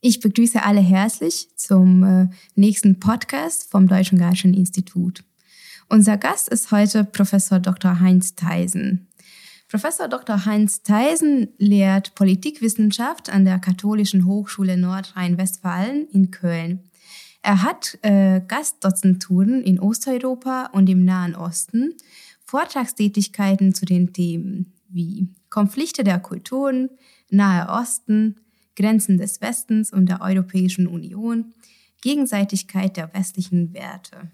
Ich begrüße alle herzlich zum äh, nächsten Podcast vom Deutschen Garschen Institut. Unser Gast ist heute Professor Dr. Heinz Theisen. Professor Dr. Heinz Theisen lehrt Politikwissenschaft an der Katholischen Hochschule Nordrhein-Westfalen in Köln. Er hat äh, Gastdozenturen in Osteuropa und im Nahen Osten, Vortragstätigkeiten zu den Themen wie Konflikte der Kulturen, Nahe Osten, Grenzen des Westens und der Europäischen Union, Gegenseitigkeit der westlichen Werte.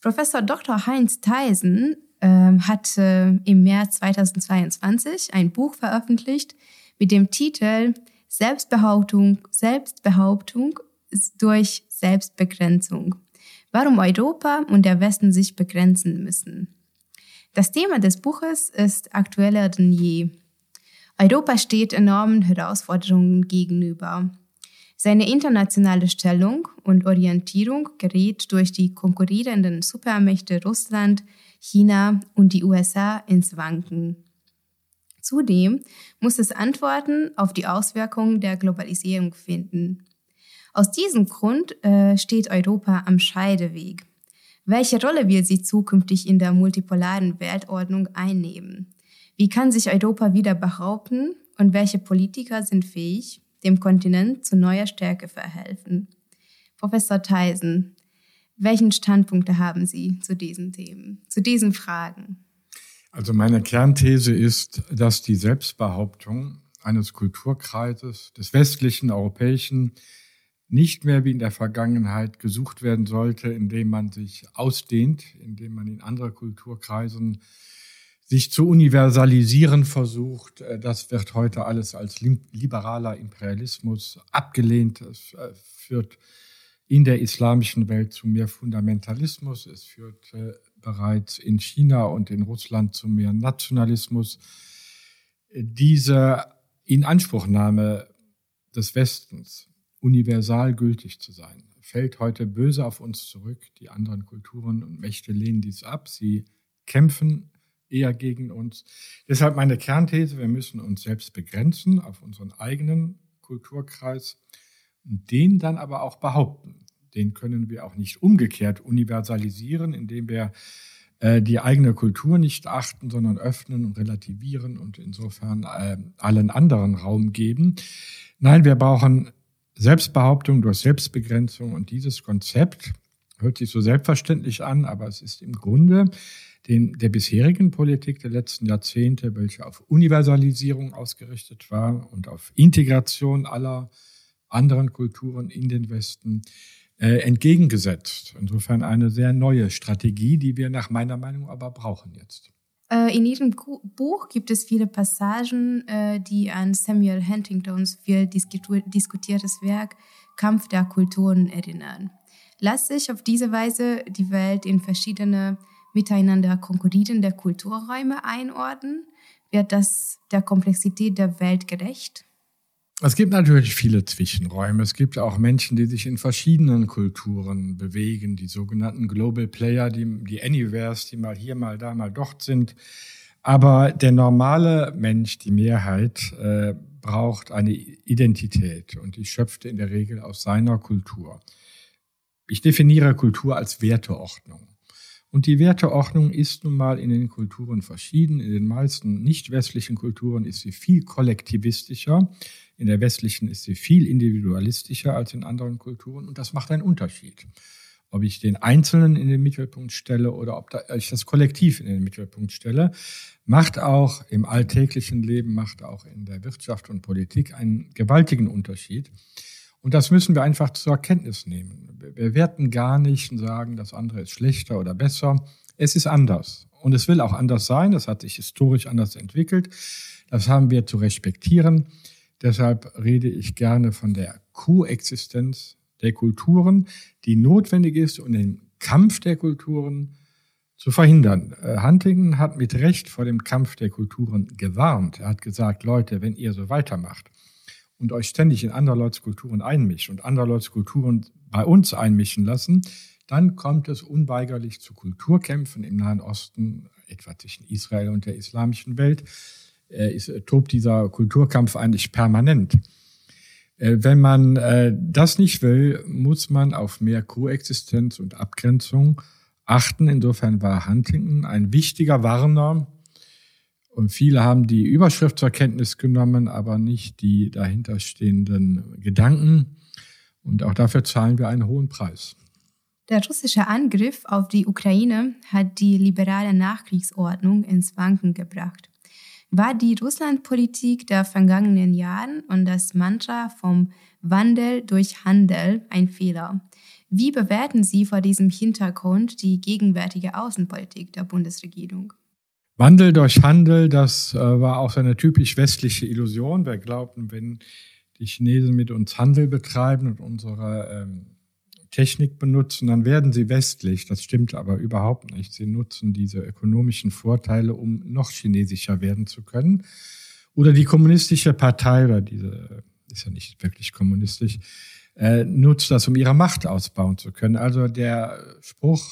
Professor Dr. Heinz Theisen äh, hat äh, im März 2022 ein Buch veröffentlicht mit dem Titel Selbstbehauptung, Selbstbehauptung durch Selbstbegrenzung. Warum Europa und der Westen sich begrenzen müssen. Das Thema des Buches ist aktueller denn je. Europa steht enormen Herausforderungen gegenüber. Seine internationale Stellung und Orientierung gerät durch die konkurrierenden Supermächte Russland, China und die USA ins Wanken. Zudem muss es Antworten auf die Auswirkungen der Globalisierung finden. Aus diesem Grund äh, steht Europa am Scheideweg. Welche Rolle will sie zukünftig in der multipolaren Weltordnung einnehmen? Wie kann sich Europa wieder behaupten und welche Politiker sind fähig, dem Kontinent zu neuer Stärke verhelfen? Professor Theisen, welchen Standpunkte haben Sie zu diesen Themen, zu diesen Fragen? Also meine Kernthese ist, dass die Selbstbehauptung eines Kulturkreises, des westlichen, europäischen, nicht mehr wie in der Vergangenheit gesucht werden sollte, indem man sich ausdehnt, indem man in andere Kulturkreisen sich zu universalisieren versucht. Äh, das wird heute alles als liberaler Imperialismus abgelehnt. Es äh, führt in der islamischen Welt zu mehr Fundamentalismus. Es führt äh, bereits in China und in Russland zu mehr Nationalismus. Diese Inanspruchnahme des Westens, universal gültig zu sein, fällt heute böse auf uns zurück. Die anderen Kulturen und Mächte lehnen dies ab. Sie kämpfen eher gegen uns. Deshalb meine Kernthese, wir müssen uns selbst begrenzen auf unseren eigenen Kulturkreis und den dann aber auch behaupten. Den können wir auch nicht umgekehrt universalisieren, indem wir äh, die eigene Kultur nicht achten, sondern öffnen und relativieren und insofern äh, allen anderen Raum geben. Nein, wir brauchen Selbstbehauptung durch Selbstbegrenzung und dieses Konzept hört sich so selbstverständlich an, aber es ist im Grunde den, der bisherigen Politik der letzten Jahrzehnte, welche auf Universalisierung ausgerichtet war und auf Integration aller anderen Kulturen in den Westen, äh, entgegengesetzt. Insofern eine sehr neue Strategie, die wir nach meiner Meinung aber brauchen jetzt. Äh, in Ihrem Buch gibt es viele Passagen, äh, die an Samuel Huntingtons viel diskutiertes Werk Kampf der Kulturen erinnern. Lässt sich auf diese Weise die Welt in verschiedene miteinander konkurrierende Kulturräume einordnen? Wird das der Komplexität der Welt gerecht? Es gibt natürlich viele Zwischenräume. Es gibt auch Menschen, die sich in verschiedenen Kulturen bewegen, die sogenannten Global Player, die, die Anywheres, die mal hier, mal da, mal dort sind. Aber der normale Mensch, die Mehrheit, äh, braucht eine Identität und die schöpft in der Regel aus seiner Kultur. Ich definiere Kultur als Werteordnung. Und die Werteordnung ist nun mal in den Kulturen verschieden. In den meisten nicht westlichen Kulturen ist sie viel kollektivistischer. In der westlichen ist sie viel individualistischer als in anderen Kulturen. Und das macht einen Unterschied. Ob ich den Einzelnen in den Mittelpunkt stelle oder ob ich das Kollektiv in den Mittelpunkt stelle, macht auch im alltäglichen Leben, macht auch in der Wirtschaft und Politik einen gewaltigen Unterschied. Und das müssen wir einfach zur Kenntnis nehmen. Wir werten gar nicht und sagen, das andere ist schlechter oder besser. Es ist anders. Und es will auch anders sein. Das hat sich historisch anders entwickelt. Das haben wir zu respektieren. Deshalb rede ich gerne von der Koexistenz der Kulturen, die notwendig ist, um den Kampf der Kulturen zu verhindern. Äh, Huntington hat mit Recht vor dem Kampf der Kulturen gewarnt. Er hat gesagt, Leute, wenn ihr so weitermacht, und euch ständig in andere Leute Kulturen einmischt und andere Leute Kulturen bei uns einmischen lassen, dann kommt es unweigerlich zu Kulturkämpfen im Nahen Osten, etwa zwischen Israel und der islamischen Welt. Äh, ist, tobt dieser Kulturkampf eigentlich permanent. Äh, wenn man äh, das nicht will, muss man auf mehr Koexistenz und Abgrenzung achten. Insofern war Huntington ein wichtiger Warner. Und viele haben die Überschrift zur Kenntnis genommen, aber nicht die dahinterstehenden Gedanken. Und auch dafür zahlen wir einen hohen Preis. Der russische Angriff auf die Ukraine hat die liberale Nachkriegsordnung ins Wanken gebracht. War die Russlandpolitik der vergangenen Jahre und das Mantra vom Wandel durch Handel ein Fehler? Wie bewerten Sie vor diesem Hintergrund die gegenwärtige Außenpolitik der Bundesregierung? Wandel durch Handel, das äh, war auch so eine typisch westliche Illusion. Wir glaubten, wenn die Chinesen mit uns Handel betreiben und unsere ähm, Technik benutzen, dann werden sie westlich. Das stimmt aber überhaupt nicht. Sie nutzen diese ökonomischen Vorteile, um noch chinesischer werden zu können. Oder die kommunistische Partei, oder diese ist ja nicht wirklich kommunistisch, äh, nutzt das, um ihre Macht ausbauen zu können. Also der Spruch,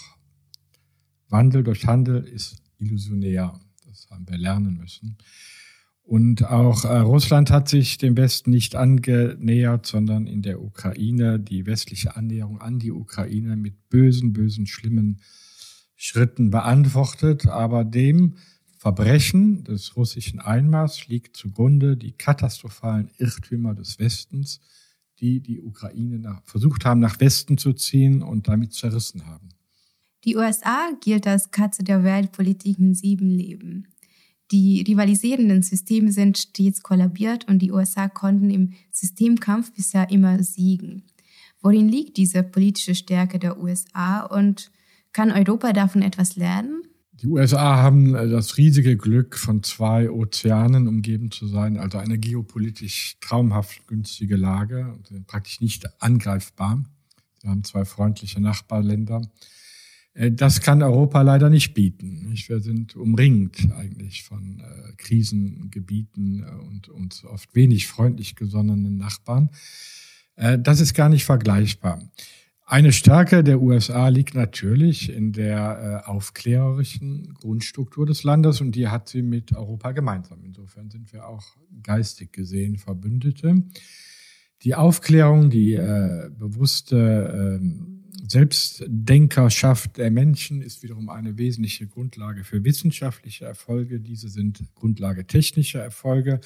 Wandel durch Handel ist illusionär. Das haben wir lernen müssen. Und auch äh, Russland hat sich dem Westen nicht angenähert, sondern in der Ukraine die westliche Annäherung an die Ukraine mit bösen, bösen, schlimmen Schritten beantwortet. Aber dem Verbrechen des russischen Einmarschs liegt zugrunde die katastrophalen Irrtümer des Westens, die die Ukraine nach, versucht haben, nach Westen zu ziehen und damit zerrissen haben. Die USA gilt als Katze der Weltpolitik in sieben Leben. Die rivalisierenden Systeme sind stets kollabiert und die USA konnten im Systemkampf bisher immer siegen. Worin liegt diese politische Stärke der USA und kann Europa davon etwas lernen? Die USA haben äh, das riesige Glück, von zwei Ozeanen umgeben zu sein, also eine geopolitisch traumhaft günstige Lage praktisch nicht angreifbar. Sie haben zwei freundliche Nachbarländer. Äh, das kann Europa leider nicht bieten. Wir sind umringt eigentlich von äh, Krisengebieten äh, und uns oft wenig freundlich gesonnenen Nachbarn. Das ist gar nicht vergleichbar. Eine Stärke der USA liegt natürlich in der aufklärerischen Grundstruktur des Landes und die hat sie mit Europa gemeinsam. Insofern sind wir auch geistig gesehen Verbündete. Die Aufklärung, die bewusste ähm, Selbstdenkerschaft der Menschen ist wiederum eine wesentliche Grundlage für wissenschaftliche Erfolge. Diese sind Grundlage technischer Erfolge.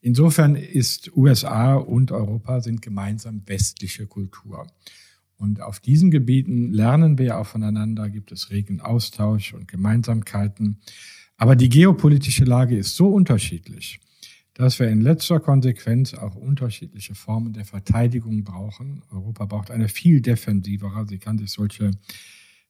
Insofern ist USA und Europa sind gemeinsam westliche Kultur. Und auf diesen Gebieten lernen wir auch voneinander, gibt es regen Austausch und Gemeinsamkeiten. Aber die geopolitische Lage ist so unterschiedlich, dass wir in letzter Konsequenz auch unterschiedliche Formen der Verteidigung brauchen. Europa braucht eine viel defensivere. Sie kann sich solche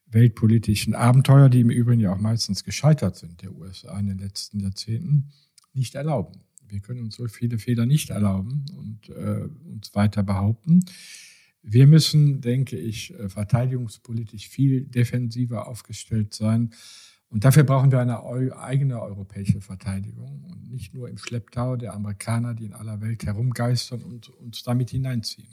weltpolitischen Abenteuer, die im Übrigen ja auch meistens gescheitert sind, der USA in den letzten Jahrzehnten, nicht erlauben. Wir können uns so viele Fehler nicht erlauben und äh, uns weiter behaupten. Wir müssen, denke ich, äh, verteidigungspolitisch viel defensiver aufgestellt sein und dafür brauchen wir eine eigene europäische Verteidigung und nicht nur im Schlepptau der Amerikaner, die in aller Welt herumgeistern und uns damit hineinziehen.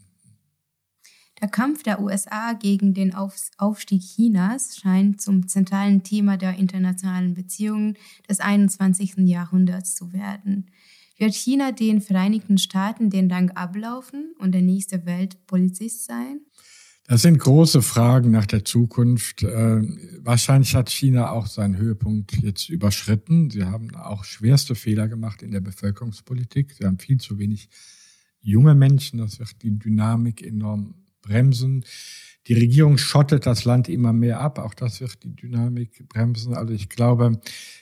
Der Kampf der USA gegen den Aufstieg Chinas scheint zum zentralen Thema der internationalen Beziehungen des 21. Jahrhunderts zu werden. Wird China den Vereinigten Staaten den Rang ablaufen und der nächste Weltpolizist sein? Das sind große Fragen nach der Zukunft. Äh, wahrscheinlich hat China auch seinen Höhepunkt jetzt überschritten. Sie haben auch schwerste Fehler gemacht in der Bevölkerungspolitik. Sie haben viel zu wenig junge Menschen. Das wird die Dynamik enorm bremsen. Die Regierung schottet das Land immer mehr ab. Auch das wird die Dynamik bremsen. Also ich glaube,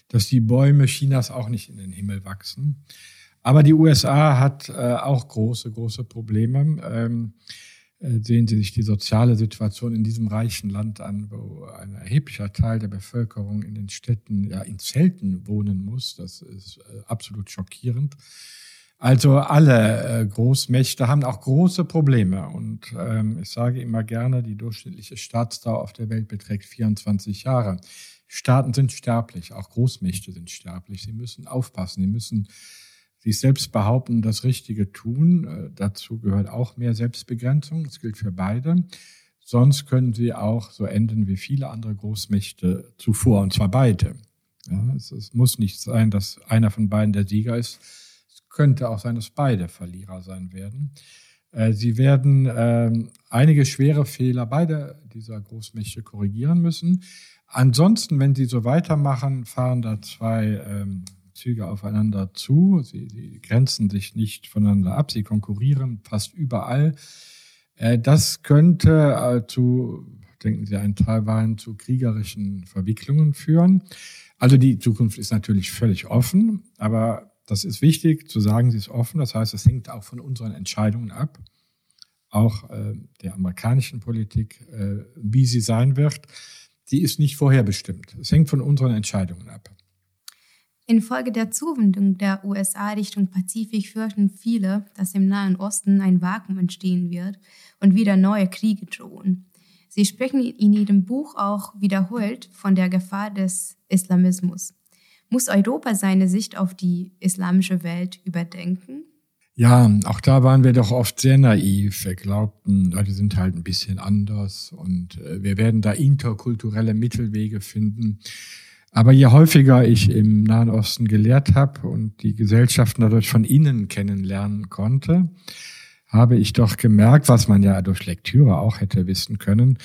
dass die Bäume Chinas auch nicht in den Himmel wachsen. Aber die USA hat äh, auch große, große Probleme. Äh, sehen Sie sich die soziale Situation in diesem reichen Land an, wo ein erheblicher Teil der Bevölkerung in den Städten, ja, in Zelten wohnen muss. Das ist äh, absolut schockierend. Also alle äh, Großmächte haben auch große Probleme. Und ähm, ich sage immer gerne, die durchschnittliche Staatsdauer auf der Welt beträgt 24 Jahre. Staaten sind sterblich, auch Großmächte sind sterblich. Sie müssen aufpassen, sie müssen sich selbst behaupten, das Richtige tun. Äh, dazu gehört auch mehr Selbstbegrenzung. Das gilt für beide. Sonst können sie auch so enden wie viele andere Großmächte zuvor, und zwar beide. Ja, es, es, muss nicht sein, dass einer von beiden der Sieger ist. Es könnte auch sein, dass beide Verlierer sein werden. Äh, sie werden ähm, einige schwere Fehler beider dieser Großmächte korrigieren müssen. Ansonsten, wenn sie so weitermachen, fahren da zwei ähm, Züge aufeinander zu. Sie, sie grenzen sich nicht voneinander ab. Sie konkurrieren fast überall. Äh, das könnte äh, zu, denken Sie an Taiwan, zu kriegerischen Verwicklungen führen. Also die Zukunft ist natürlich völlig offen, aber das ist wichtig zu sagen, sie ist offen. Das heißt, es hängt auch von unseren Entscheidungen ab, auch äh, der amerikanischen Politik, wie sie sein wird. Die ist nicht vorherbestimmt. Es hängt von unseren Entscheidungen ab. Infolge der Zuwendung der USA Richtung Pazifik fürchten viele, dass im Nahen Osten ein Vakuum entstehen wird und wieder neue Kriege drohen. Sie sprechen in Ihrem Buch auch wiederholt von der Gefahr des Islamismus. Muss Europa seine Sicht auf die islamische Welt überdenken? Ja, auch da waren wir doch oft sehr naiv. Wir glaubten, Leute sind halt ein bisschen anders und äh, wir werden da interkulturelle Mittelwege finden. Aber je häufiger ich im Nahen Osten gelehrt habe und die Gesellschaften dadurch von innen kennenlernen konnte, habe ich doch gemerkt, was man ja durch Lektüre auch hätte wissen können,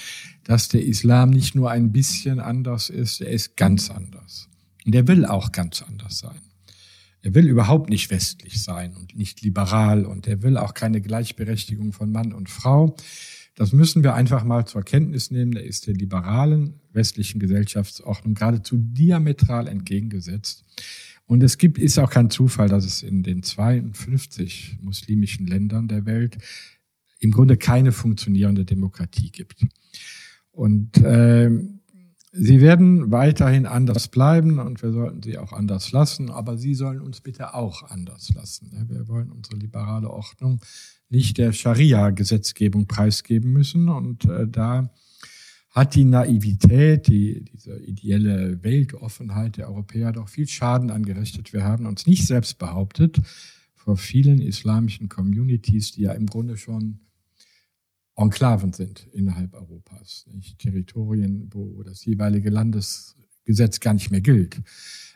dass der Islam nicht nur ein bisschen anders ist, er ist ganz anders. Und er will auch ganz anders sein. Er will überhaupt nicht westlich sein und nicht liberal und er will auch keine Gleichberechtigung von Mann und Frau. Das müssen wir einfach mal zur Kenntnis nehmen. Er ist der liberalen westlichen Gesellschaftsordnung geradezu diametral entgegengesetzt. Und es gibt, ist auch kein Zufall, dass es in den 52 muslimischen Ländern der Welt im Grunde keine funktionierende Demokratie gibt. Und äh, sie werden weiterhin anders bleiben und wir sollten sie auch anders lassen, aber sie sollen uns bitte auch anders lassen. Wir wollen unsere liberale Ordnung nicht der Scharia-Gesetzgebung preisgeben müssen. Und äh, da hat die Naivität, die, diese ideelle Weltoffenheit der Europäer doch viel Schaden angerichtet. Wir haben uns nicht selbst behauptet vor vielen islamischen Communities, die ja im Grunde schon Enklaven sind innerhalb Europas, nicht? Territorien, wo das jeweilige Landesgesetz gar nicht mehr gilt.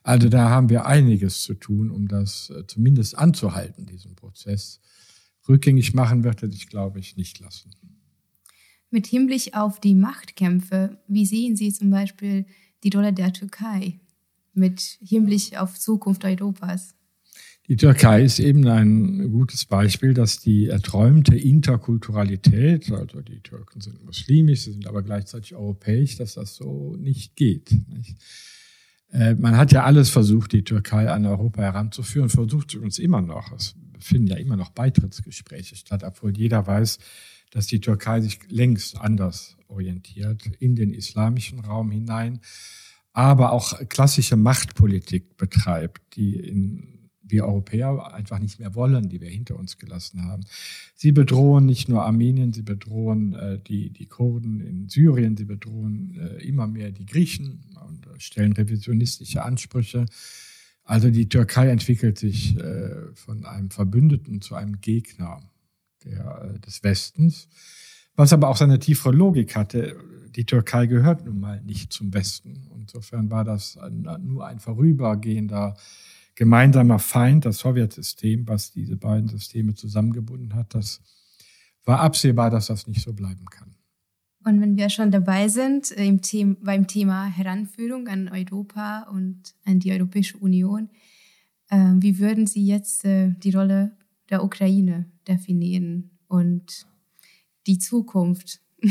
Also da haben wir einiges zu tun, um das äh, zumindest anzuhalten, diesen Prozess rückgängig machen wird er sich, glaube ich, nicht lassen. Mit Hinblick auf die Machtkämpfe, wie sehen Sie zum Beispiel die Rolle der Türkei mit Hinblick auf Zukunft Europas? Die Türkei ist eben ein gutes Beispiel, dass die erträumte Interkulturalität, also die Türken sind muslimisch, sie sind aber gleichzeitig europäisch, dass das so nicht geht. Nicht? Äh, man hat ja alles versucht, die Türkei an Europa heranzuführen, versucht übrigens immer noch. Es finden ja immer noch Beitrittsgespräche statt, obwohl jeder weiß, dass die Türkei sich längst anders orientiert in den islamischen Raum hinein, aber auch klassische Machtpolitik betreibt, die in wir Europäer einfach nicht mehr wollen, die wir hinter uns gelassen haben. Sie bedrohen nicht nur Armenien, sie bedrohen äh, die, die Kurden in Syrien, sie bedrohen äh, immer mehr die Griechen und äh, stellen revisionistische Ansprüche. Also die Türkei entwickelt sich äh, von einem Verbündeten zu einem Gegner der, äh, des Westens, was aber auch seine tiefere Logik hatte. Die Türkei gehört nun mal nicht zum Westen. Insofern war das ein, nur ein vorübergehender gemeinsamer Feind, das Sowjetsystem, was diese beiden Systeme zusammengebunden hat. Das war absehbar, dass das nicht so bleiben kann. Und wenn wir schon dabei sind äh, im Thema, beim Thema Heranführung an Europa und an die Europäische Union, äh, wie würden Sie jetzt äh, die Rolle der Ukraine definieren und die Zukunft?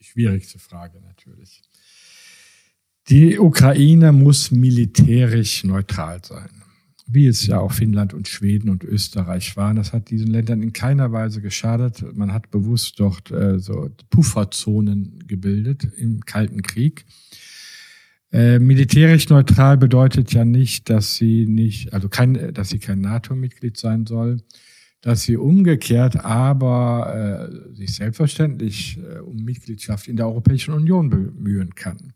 Schwierigste Frage natürlich. Die Ukraine muss militärisch neutral sein wie es ja auch Finnland und Schweden und Österreich waren. Das hat diesen Ländern in keiner Weise geschadet. Man hat bewusst dort äh, so Pufferzonen gebildet im Kalten Krieg. Äh, militärisch neutral bedeutet ja nicht, dass sie nicht, also kein, dass sie kein NATO-Mitglied sein soll, dass sie umgekehrt aber äh, sich selbstverständlich äh, um Mitgliedschaft in der Europäischen Union bemühen kann.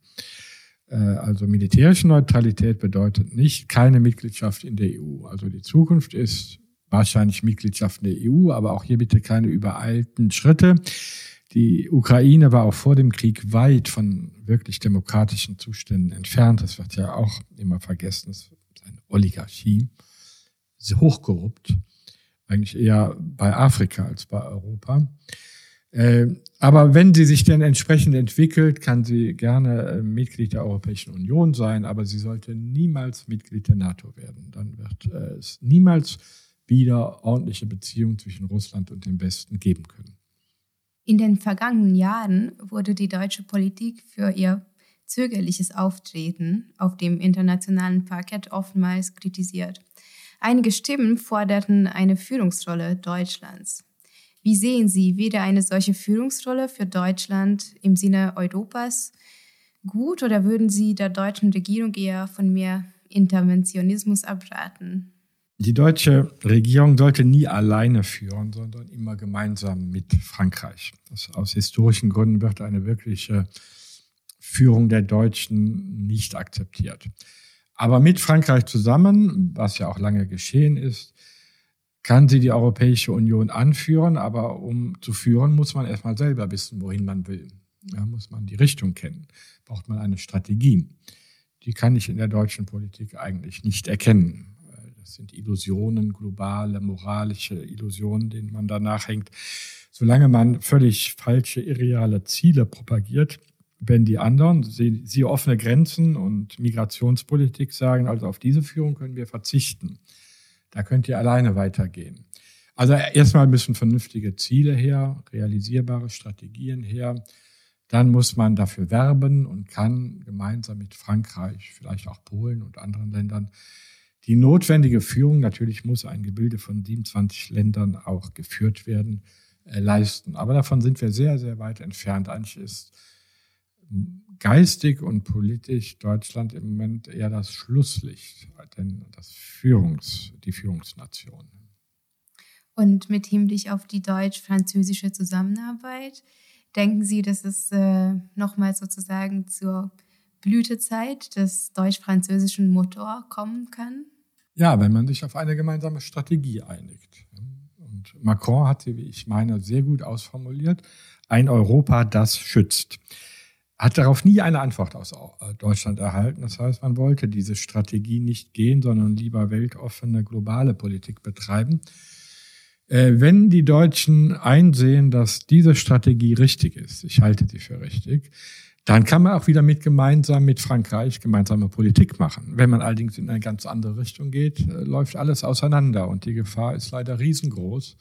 Äh, also militärische Neutralität bedeutet nicht keine Mitgliedschaft in der EU. Also die Zukunft ist wahrscheinlich Mitgliedschaft in der EU, aber auch hier bitte keine übereilten Schritte. Die Ukraine war auch vor dem Krieg weit von wirklich demokratischen Zuständen entfernt. Das wird ja auch immer vergessen. Es ist eine Oligarchie, hochkorrupt. eigentlich eher bei Afrika als bei Europa. Äh, aber wenn sie sich denn entsprechend entwickelt, kann sie gerne äh, Mitglied der Europäischen Union sein, aber sie sollte niemals Mitglied der NATO werden. Dann wird äh, es niemals wieder ordentliche Beziehungen zwischen Russland und dem Westen geben können. In den vergangenen Jahren wurde die deutsche Politik für ihr zögerliches Auftreten auf dem internationalen Parkett oftmals kritisiert. Einige Stimmen forderten eine Führungsrolle Deutschlands. Wie sehen Sie weder eine solche Führungsrolle für Deutschland im Sinne Europas gut oder würden Sie der deutschen Regierung eher von mehr Interventionismus abraten? Die deutsche Regierung sollte nie alleine führen, sondern immer gemeinsam mit Frankreich. Das aus historischen Gründen wird eine wirkliche Führung der Deutschen nicht akzeptiert. Aber mit Frankreich zusammen, was ja auch lange geschehen ist, kann sie die Europäische Union anführen, aber um zu führen, muss man erstmal selber wissen, wohin man will. Da muss man die Richtung kennen, braucht man eine Strategie. Die kann ich in der deutschen Politik eigentlich nicht erkennen. Das sind Illusionen, globale, moralische Illusionen, denen man danach hängt. Solange man völlig falsche, irreale Ziele propagiert, wenn die anderen, sie, sie offene Grenzen und Migrationspolitik sagen, also auf diese Führung können wir verzichten. Da könnt ihr alleine weitergehen. Also erstmal müssen vernünftige Ziele her, realisierbare Strategien her. Dann muss man dafür werben und kann gemeinsam mit Frankreich, vielleicht auch Polen und anderen Ländern die notwendige Führung, natürlich muss ein Gebilde von 27 Ländern auch geführt werden, äh, leisten. Aber davon sind wir sehr, sehr weit entfernt. Eigentlich ist geistig und politisch Deutschland im Moment eher das Schlusslicht, denn das Führungs, die Führungsnation. Und mit Hinblick auf die deutsch-französische Zusammenarbeit, denken Sie, dass es äh, nochmal sozusagen zur Blütezeit des deutsch-französischen Motor kommen kann? Ja, wenn man sich auf eine gemeinsame Strategie einigt. Und Macron hat sie, wie ich meine, sehr gut ausformuliert. Ein Europa, das schützt. Hat darauf nie eine Antwort aus äh, Deutschland erhalten. Das heißt, man wollte diese Strategie nicht gehen, sondern lieber weltoffene globale Politik betreiben. Äh, wenn die Deutschen einsehen, dass diese Strategie richtig ist, ich halte sie für richtig, dann kann man auch wieder mit gemeinsam mit Frankreich gemeinsame Politik machen. Wenn man allerdings in eine ganz andere Richtung geht, äh, läuft alles auseinander und die Gefahr ist leider riesengroß.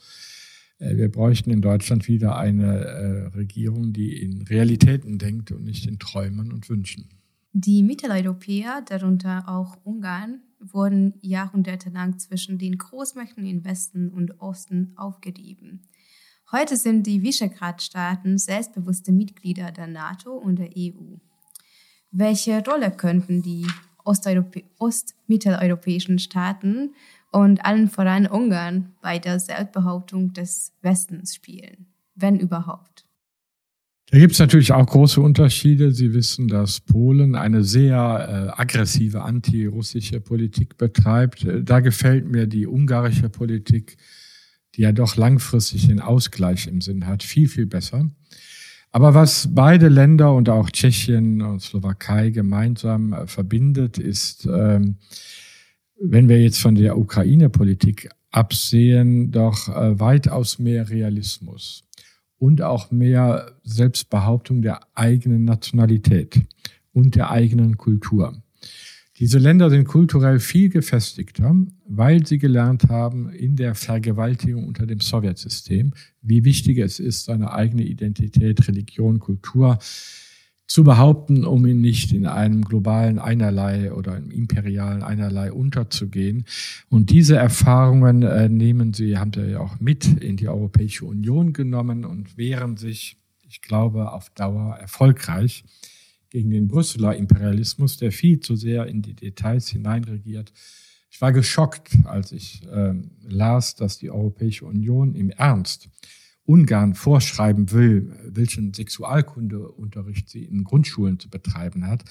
Äh, wir bräuchten in Deutschland wieder eine äh, Regierung, die in Realitäten denkt und nicht in Träumen und Wünschen. Die Mitteleuropäer, darunter auch Ungarn, wurden jahrhundertelang zwischen den Großmächten in Westen und Osten aufgerieben. Heute sind die Visegrad-Staaten selbstbewusste Mitglieder der NATO und der EU. Welche Rolle könnten die ostmitteleuropäischen Staaten und allen voran Ungarn bei der Selbstbehauptung des Westens spielen, wenn überhaupt? Da gibt es natürlich auch große Unterschiede. Sie wissen, dass Polen eine sehr äh, aggressive antirussische Politik betreibt. Da gefällt mir die ungarische Politik die ja doch langfristig den Ausgleich im Sinn hat, viel, viel besser. Aber was beide Länder und auch Tschechien und Slowakei gemeinsam äh, verbindet, ist, ähm, wenn wir jetzt von der Ukraine-Politik absehen, doch äh, weitaus mehr Realismus und auch mehr Selbstbehauptung der eigenen Nationalität und der eigenen Kultur. Diese Länder sind kulturell viel gefestigter, weil sie gelernt haben in der Vergewaltigung unter dem Sowjetsystem, wie wichtig es ist, seine eigene Identität, Religion, Kultur zu behaupten, um ihn nicht in einem globalen Einerlei oder einem imperialen Einerlei unterzugehen. Und diese Erfahrungen äh, nehmen sie, haben sie ja auch mit in die Europäische Union genommen und wehren sich, ich glaube, auf Dauer erfolgreich gegen den Brüsseler Imperialismus, der viel zu sehr in die Details hineinregiert. Ich war geschockt, als ich äh, las, dass die Europäische Union im Ernst Ungarn vorschreiben will, welchen Sexualkundeunterricht sie in Grundschulen zu betreiben hat.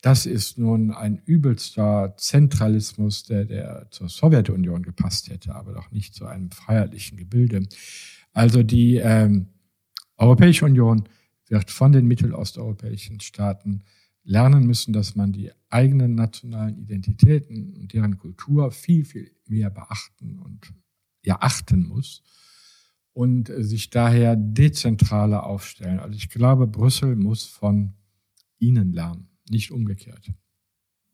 Das ist nun ein übelster Zentralismus, der, der zur Sowjetunion gepasst hätte, aber doch nicht zu einem freiheitlichen Gebilde. Also die ähm, Europäische Union wird von den mittelosteuropäischen Staaten lernen müssen, dass man die eigenen nationalen Identitäten und deren Kultur viel, viel mehr beachten und ja achten muss und sich daher dezentraler aufstellen. Also ich glaube, Brüssel muss von ihnen lernen, nicht umgekehrt.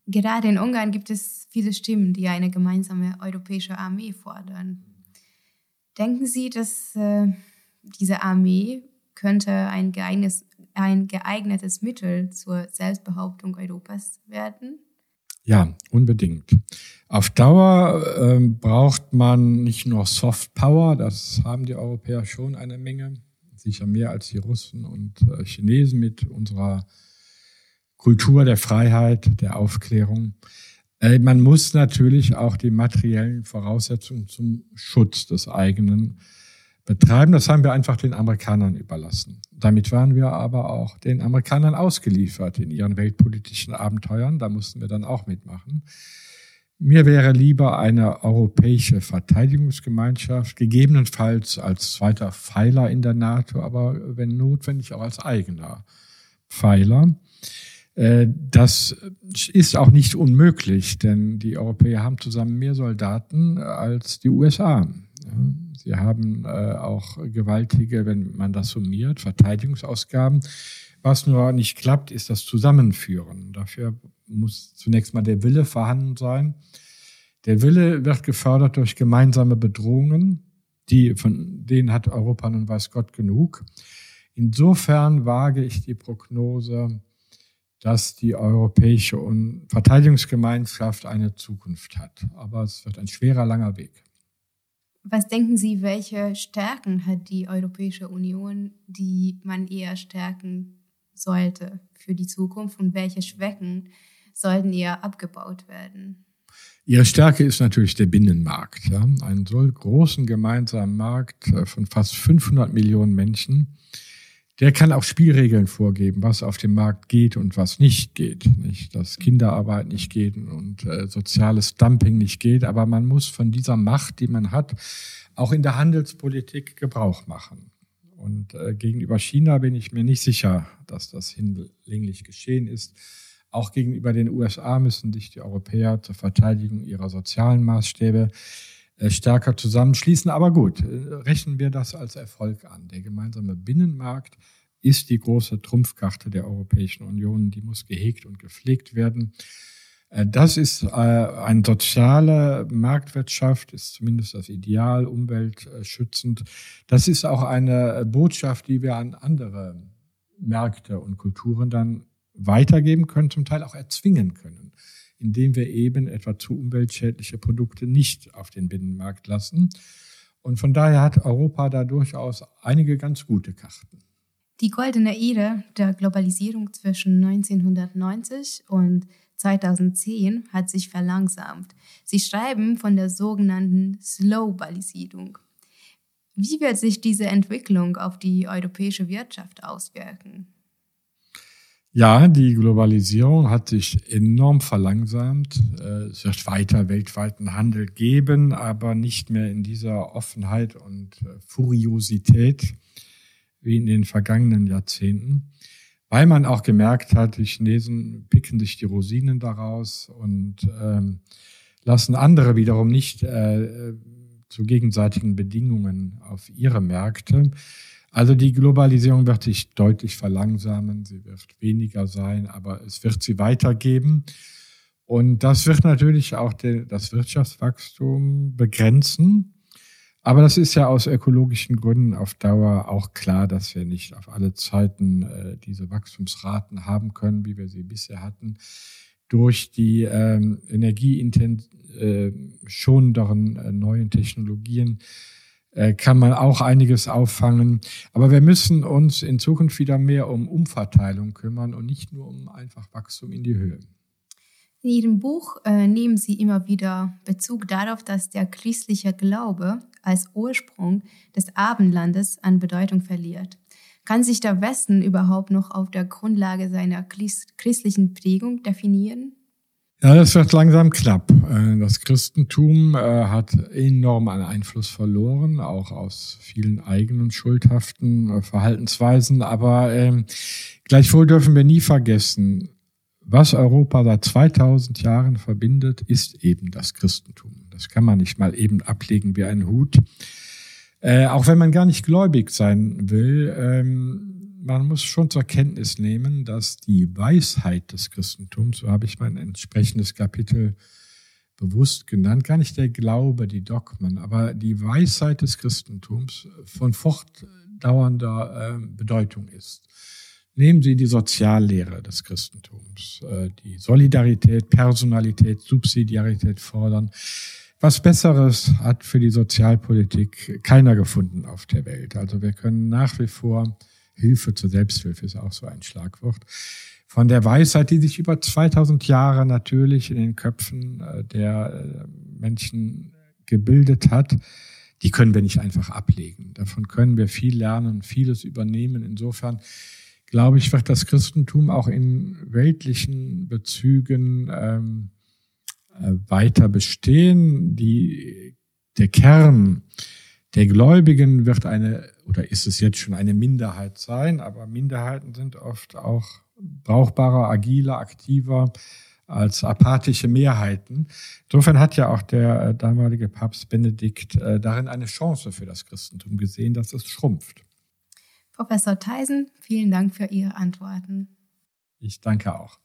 Gerade in Ungarn gibt es viele Stimmen, die eine gemeinsame europäische Armee fordern. Denken Sie, dass äh, diese Armee könnte ein geeignetes, ein geeignetes Mittel zur Selbstbehauptung Europas werden? Ja, unbedingt. Auf Dauer äh, braucht man nicht nur Soft Power, das haben die Europäer schon eine Menge, sicher mehr als die Russen und äh, Chinesen mit unserer Kultur der Freiheit, der Aufklärung. Äh, man muss natürlich auch die materiellen Voraussetzungen zum Schutz des eigenen betreiben. Das haben wir einfach den Amerikanern überlassen. Damit waren wir aber auch den Amerikanern ausgeliefert in ihren weltpolitischen Abenteuern. Da mussten wir dann auch mitmachen. Mir wäre lieber eine europäische Verteidigungsgemeinschaft, gegebenenfalls als zweiter Pfeiler in der NATO, aber wenn notwendig auch als eigener Pfeiler. Äh, das ist auch nicht unmöglich, denn die Europäer haben zusammen mehr Soldaten als die USA. Sie haben äh, auch gewaltige, wenn man das summiert, Verteidigungsausgaben. Was nur nicht klappt, ist das Zusammenführen. Dafür muss zunächst mal der Wille vorhanden sein. Der Wille wird gefördert durch gemeinsame Bedrohungen, die, von denen hat Europa nun weiß Gott genug. Insofern wage ich die Prognose, dass die europäische Verteidigungsgemeinschaft eine Zukunft hat. Aber es wird ein schwerer, langer Weg. Was denken Sie, welche Stärken hat die Europäische Union, die man eher stärken sollte für die Zukunft und welche Schwächen sollten eher abgebaut werden? Ihre Stärke ist natürlich der Binnenmarkt. Ja? Einen so großen gemeinsamen Markt äh, von fast 500 Millionen Menschen der kann auch Spielregeln vorgeben, was auf dem Markt geht und was nicht geht. Nicht, dass Kinderarbeit nicht geht und äh, soziales Dumping nicht geht, aber man muss von dieser Macht, die man hat, auch in der Handelspolitik Gebrauch machen. Und äh, gegenüber China bin ich mir nicht sicher, dass das hinlänglich geschehen ist. Auch gegenüber den USA müssen sich die Europäer zur Verteidigung ihrer sozialen Maßstäbe stärker zusammenschließen. Aber gut, äh, rechnen wir das als Erfolg an. Der gemeinsame Binnenmarkt ist die große Trumpfkarte der Europäischen Union. Die muss gehegt und gepflegt werden. Äh, das ist eine soziale Marktwirtschaft, ist zumindest das Ideal, umweltschützend. Das ist auch eine Botschaft, die wir an andere Märkte und Kulturen dann weitergeben können, zum Teil auch erzwingen können indem wir eben etwa zu umweltschädliche Produkte nicht auf den Binnenmarkt lassen. Und von daher hat Europa da durchaus einige ganz gute Karten. Die goldene Ära der Globalisierung zwischen 1990 und 2010 hat sich verlangsamt. Sie schreiben von der sogenannten Slowbalisierung. Wie wird sich diese Entwicklung auf die europäische Wirtschaft auswirken? Ja, die Globalisierung hat sich enorm verlangsamt. Äh, es wird weiter weltweiten Handel geben, aber nicht mehr in dieser Offenheit und äh, Furiosität wie in den vergangenen Jahrzehnten, weil man auch gemerkt hat, die Chinesen picken sich die Rosinen daraus und ähm, lassen andere wiederum nicht äh, zu gegenseitigen Bedingungen auf ihre Märkte. Also die Globalisierung wird sich deutlich verlangsamen, sie wird weniger sein, aber es wird sie weitergeben. Und das wird natürlich auch das Wirtschaftswachstum begrenzen. Aber das ist ja aus ökologischen Gründen auf Dauer auch klar, dass wir nicht auf alle Zeiten äh, diese Wachstumsraten haben können, wie wir sie bisher hatten. Durch die ähm, energieschonenderen äh, neuen Technologien äh, kann man auch einiges auffangen. Aber wir müssen uns in Zukunft wieder mehr um Umverteilung kümmern und nicht nur um einfach Wachstum in die Höhe. In Ihrem Buch äh, nehmen Sie immer wieder Bezug darauf, dass der christliche Glaube als Ursprung des Abendlandes an Bedeutung verliert. Kann sich der Westen überhaupt noch auf der Grundlage seiner christlichen Prägung definieren? Ja, das wird langsam knapp. Äh, das Christentum äh, hat enorm an Einfluss verloren, auch aus vielen eigenen schuldhaften äh, Verhaltensweisen. Aber ähm, gleichwohl dürfen wir nie vergessen, was Europa seit 2000 Jahren verbindet, ist eben das Christentum. Das kann man nicht mal eben ablegen wie ein Hut. Äh, auch wenn man gar nicht gläubig sein will, ähm, man muss schon zur Kenntnis nehmen, dass die Weisheit des Christentums, so habe ich mein entsprechendes Kapitel bewusst genannt, gar nicht der Glaube, die Dogmen, aber die Weisheit des Christentums von fortdauernder äh, Bedeutung ist. Nehmen Sie die Soziallehre des Christentums, äh, die Solidarität, Personalität, Subsidiarität fordern. Was Besseres hat für die Sozialpolitik keiner gefunden auf der Welt. Also wir können nach wie vor Hilfe zur Selbsthilfe ist auch so ein Schlagwort. Von der Weisheit, die sich über 2000 Jahre natürlich in den Köpfen äh, der äh, Menschen gebildet hat, die können wir nicht einfach ablegen. Davon können wir viel lernen, vieles übernehmen. Insofern glaube ich, wird das Christentum auch in weltlichen Bezügen ähm, äh, weiter bestehen. Die, der Kern der Gläubigen wird eine, oder ist es jetzt schon eine Minderheit sein, aber Minderheiten sind oft auch brauchbarer, agiler, aktiver als apathische Mehrheiten. Insofern hat ja auch der äh, damalige Papst Benedikt äh, darin eine Chance für das Christentum gesehen, dass es schrumpft. Professor Theisen, vielen Dank für Ihre Antworten. Ich danke auch.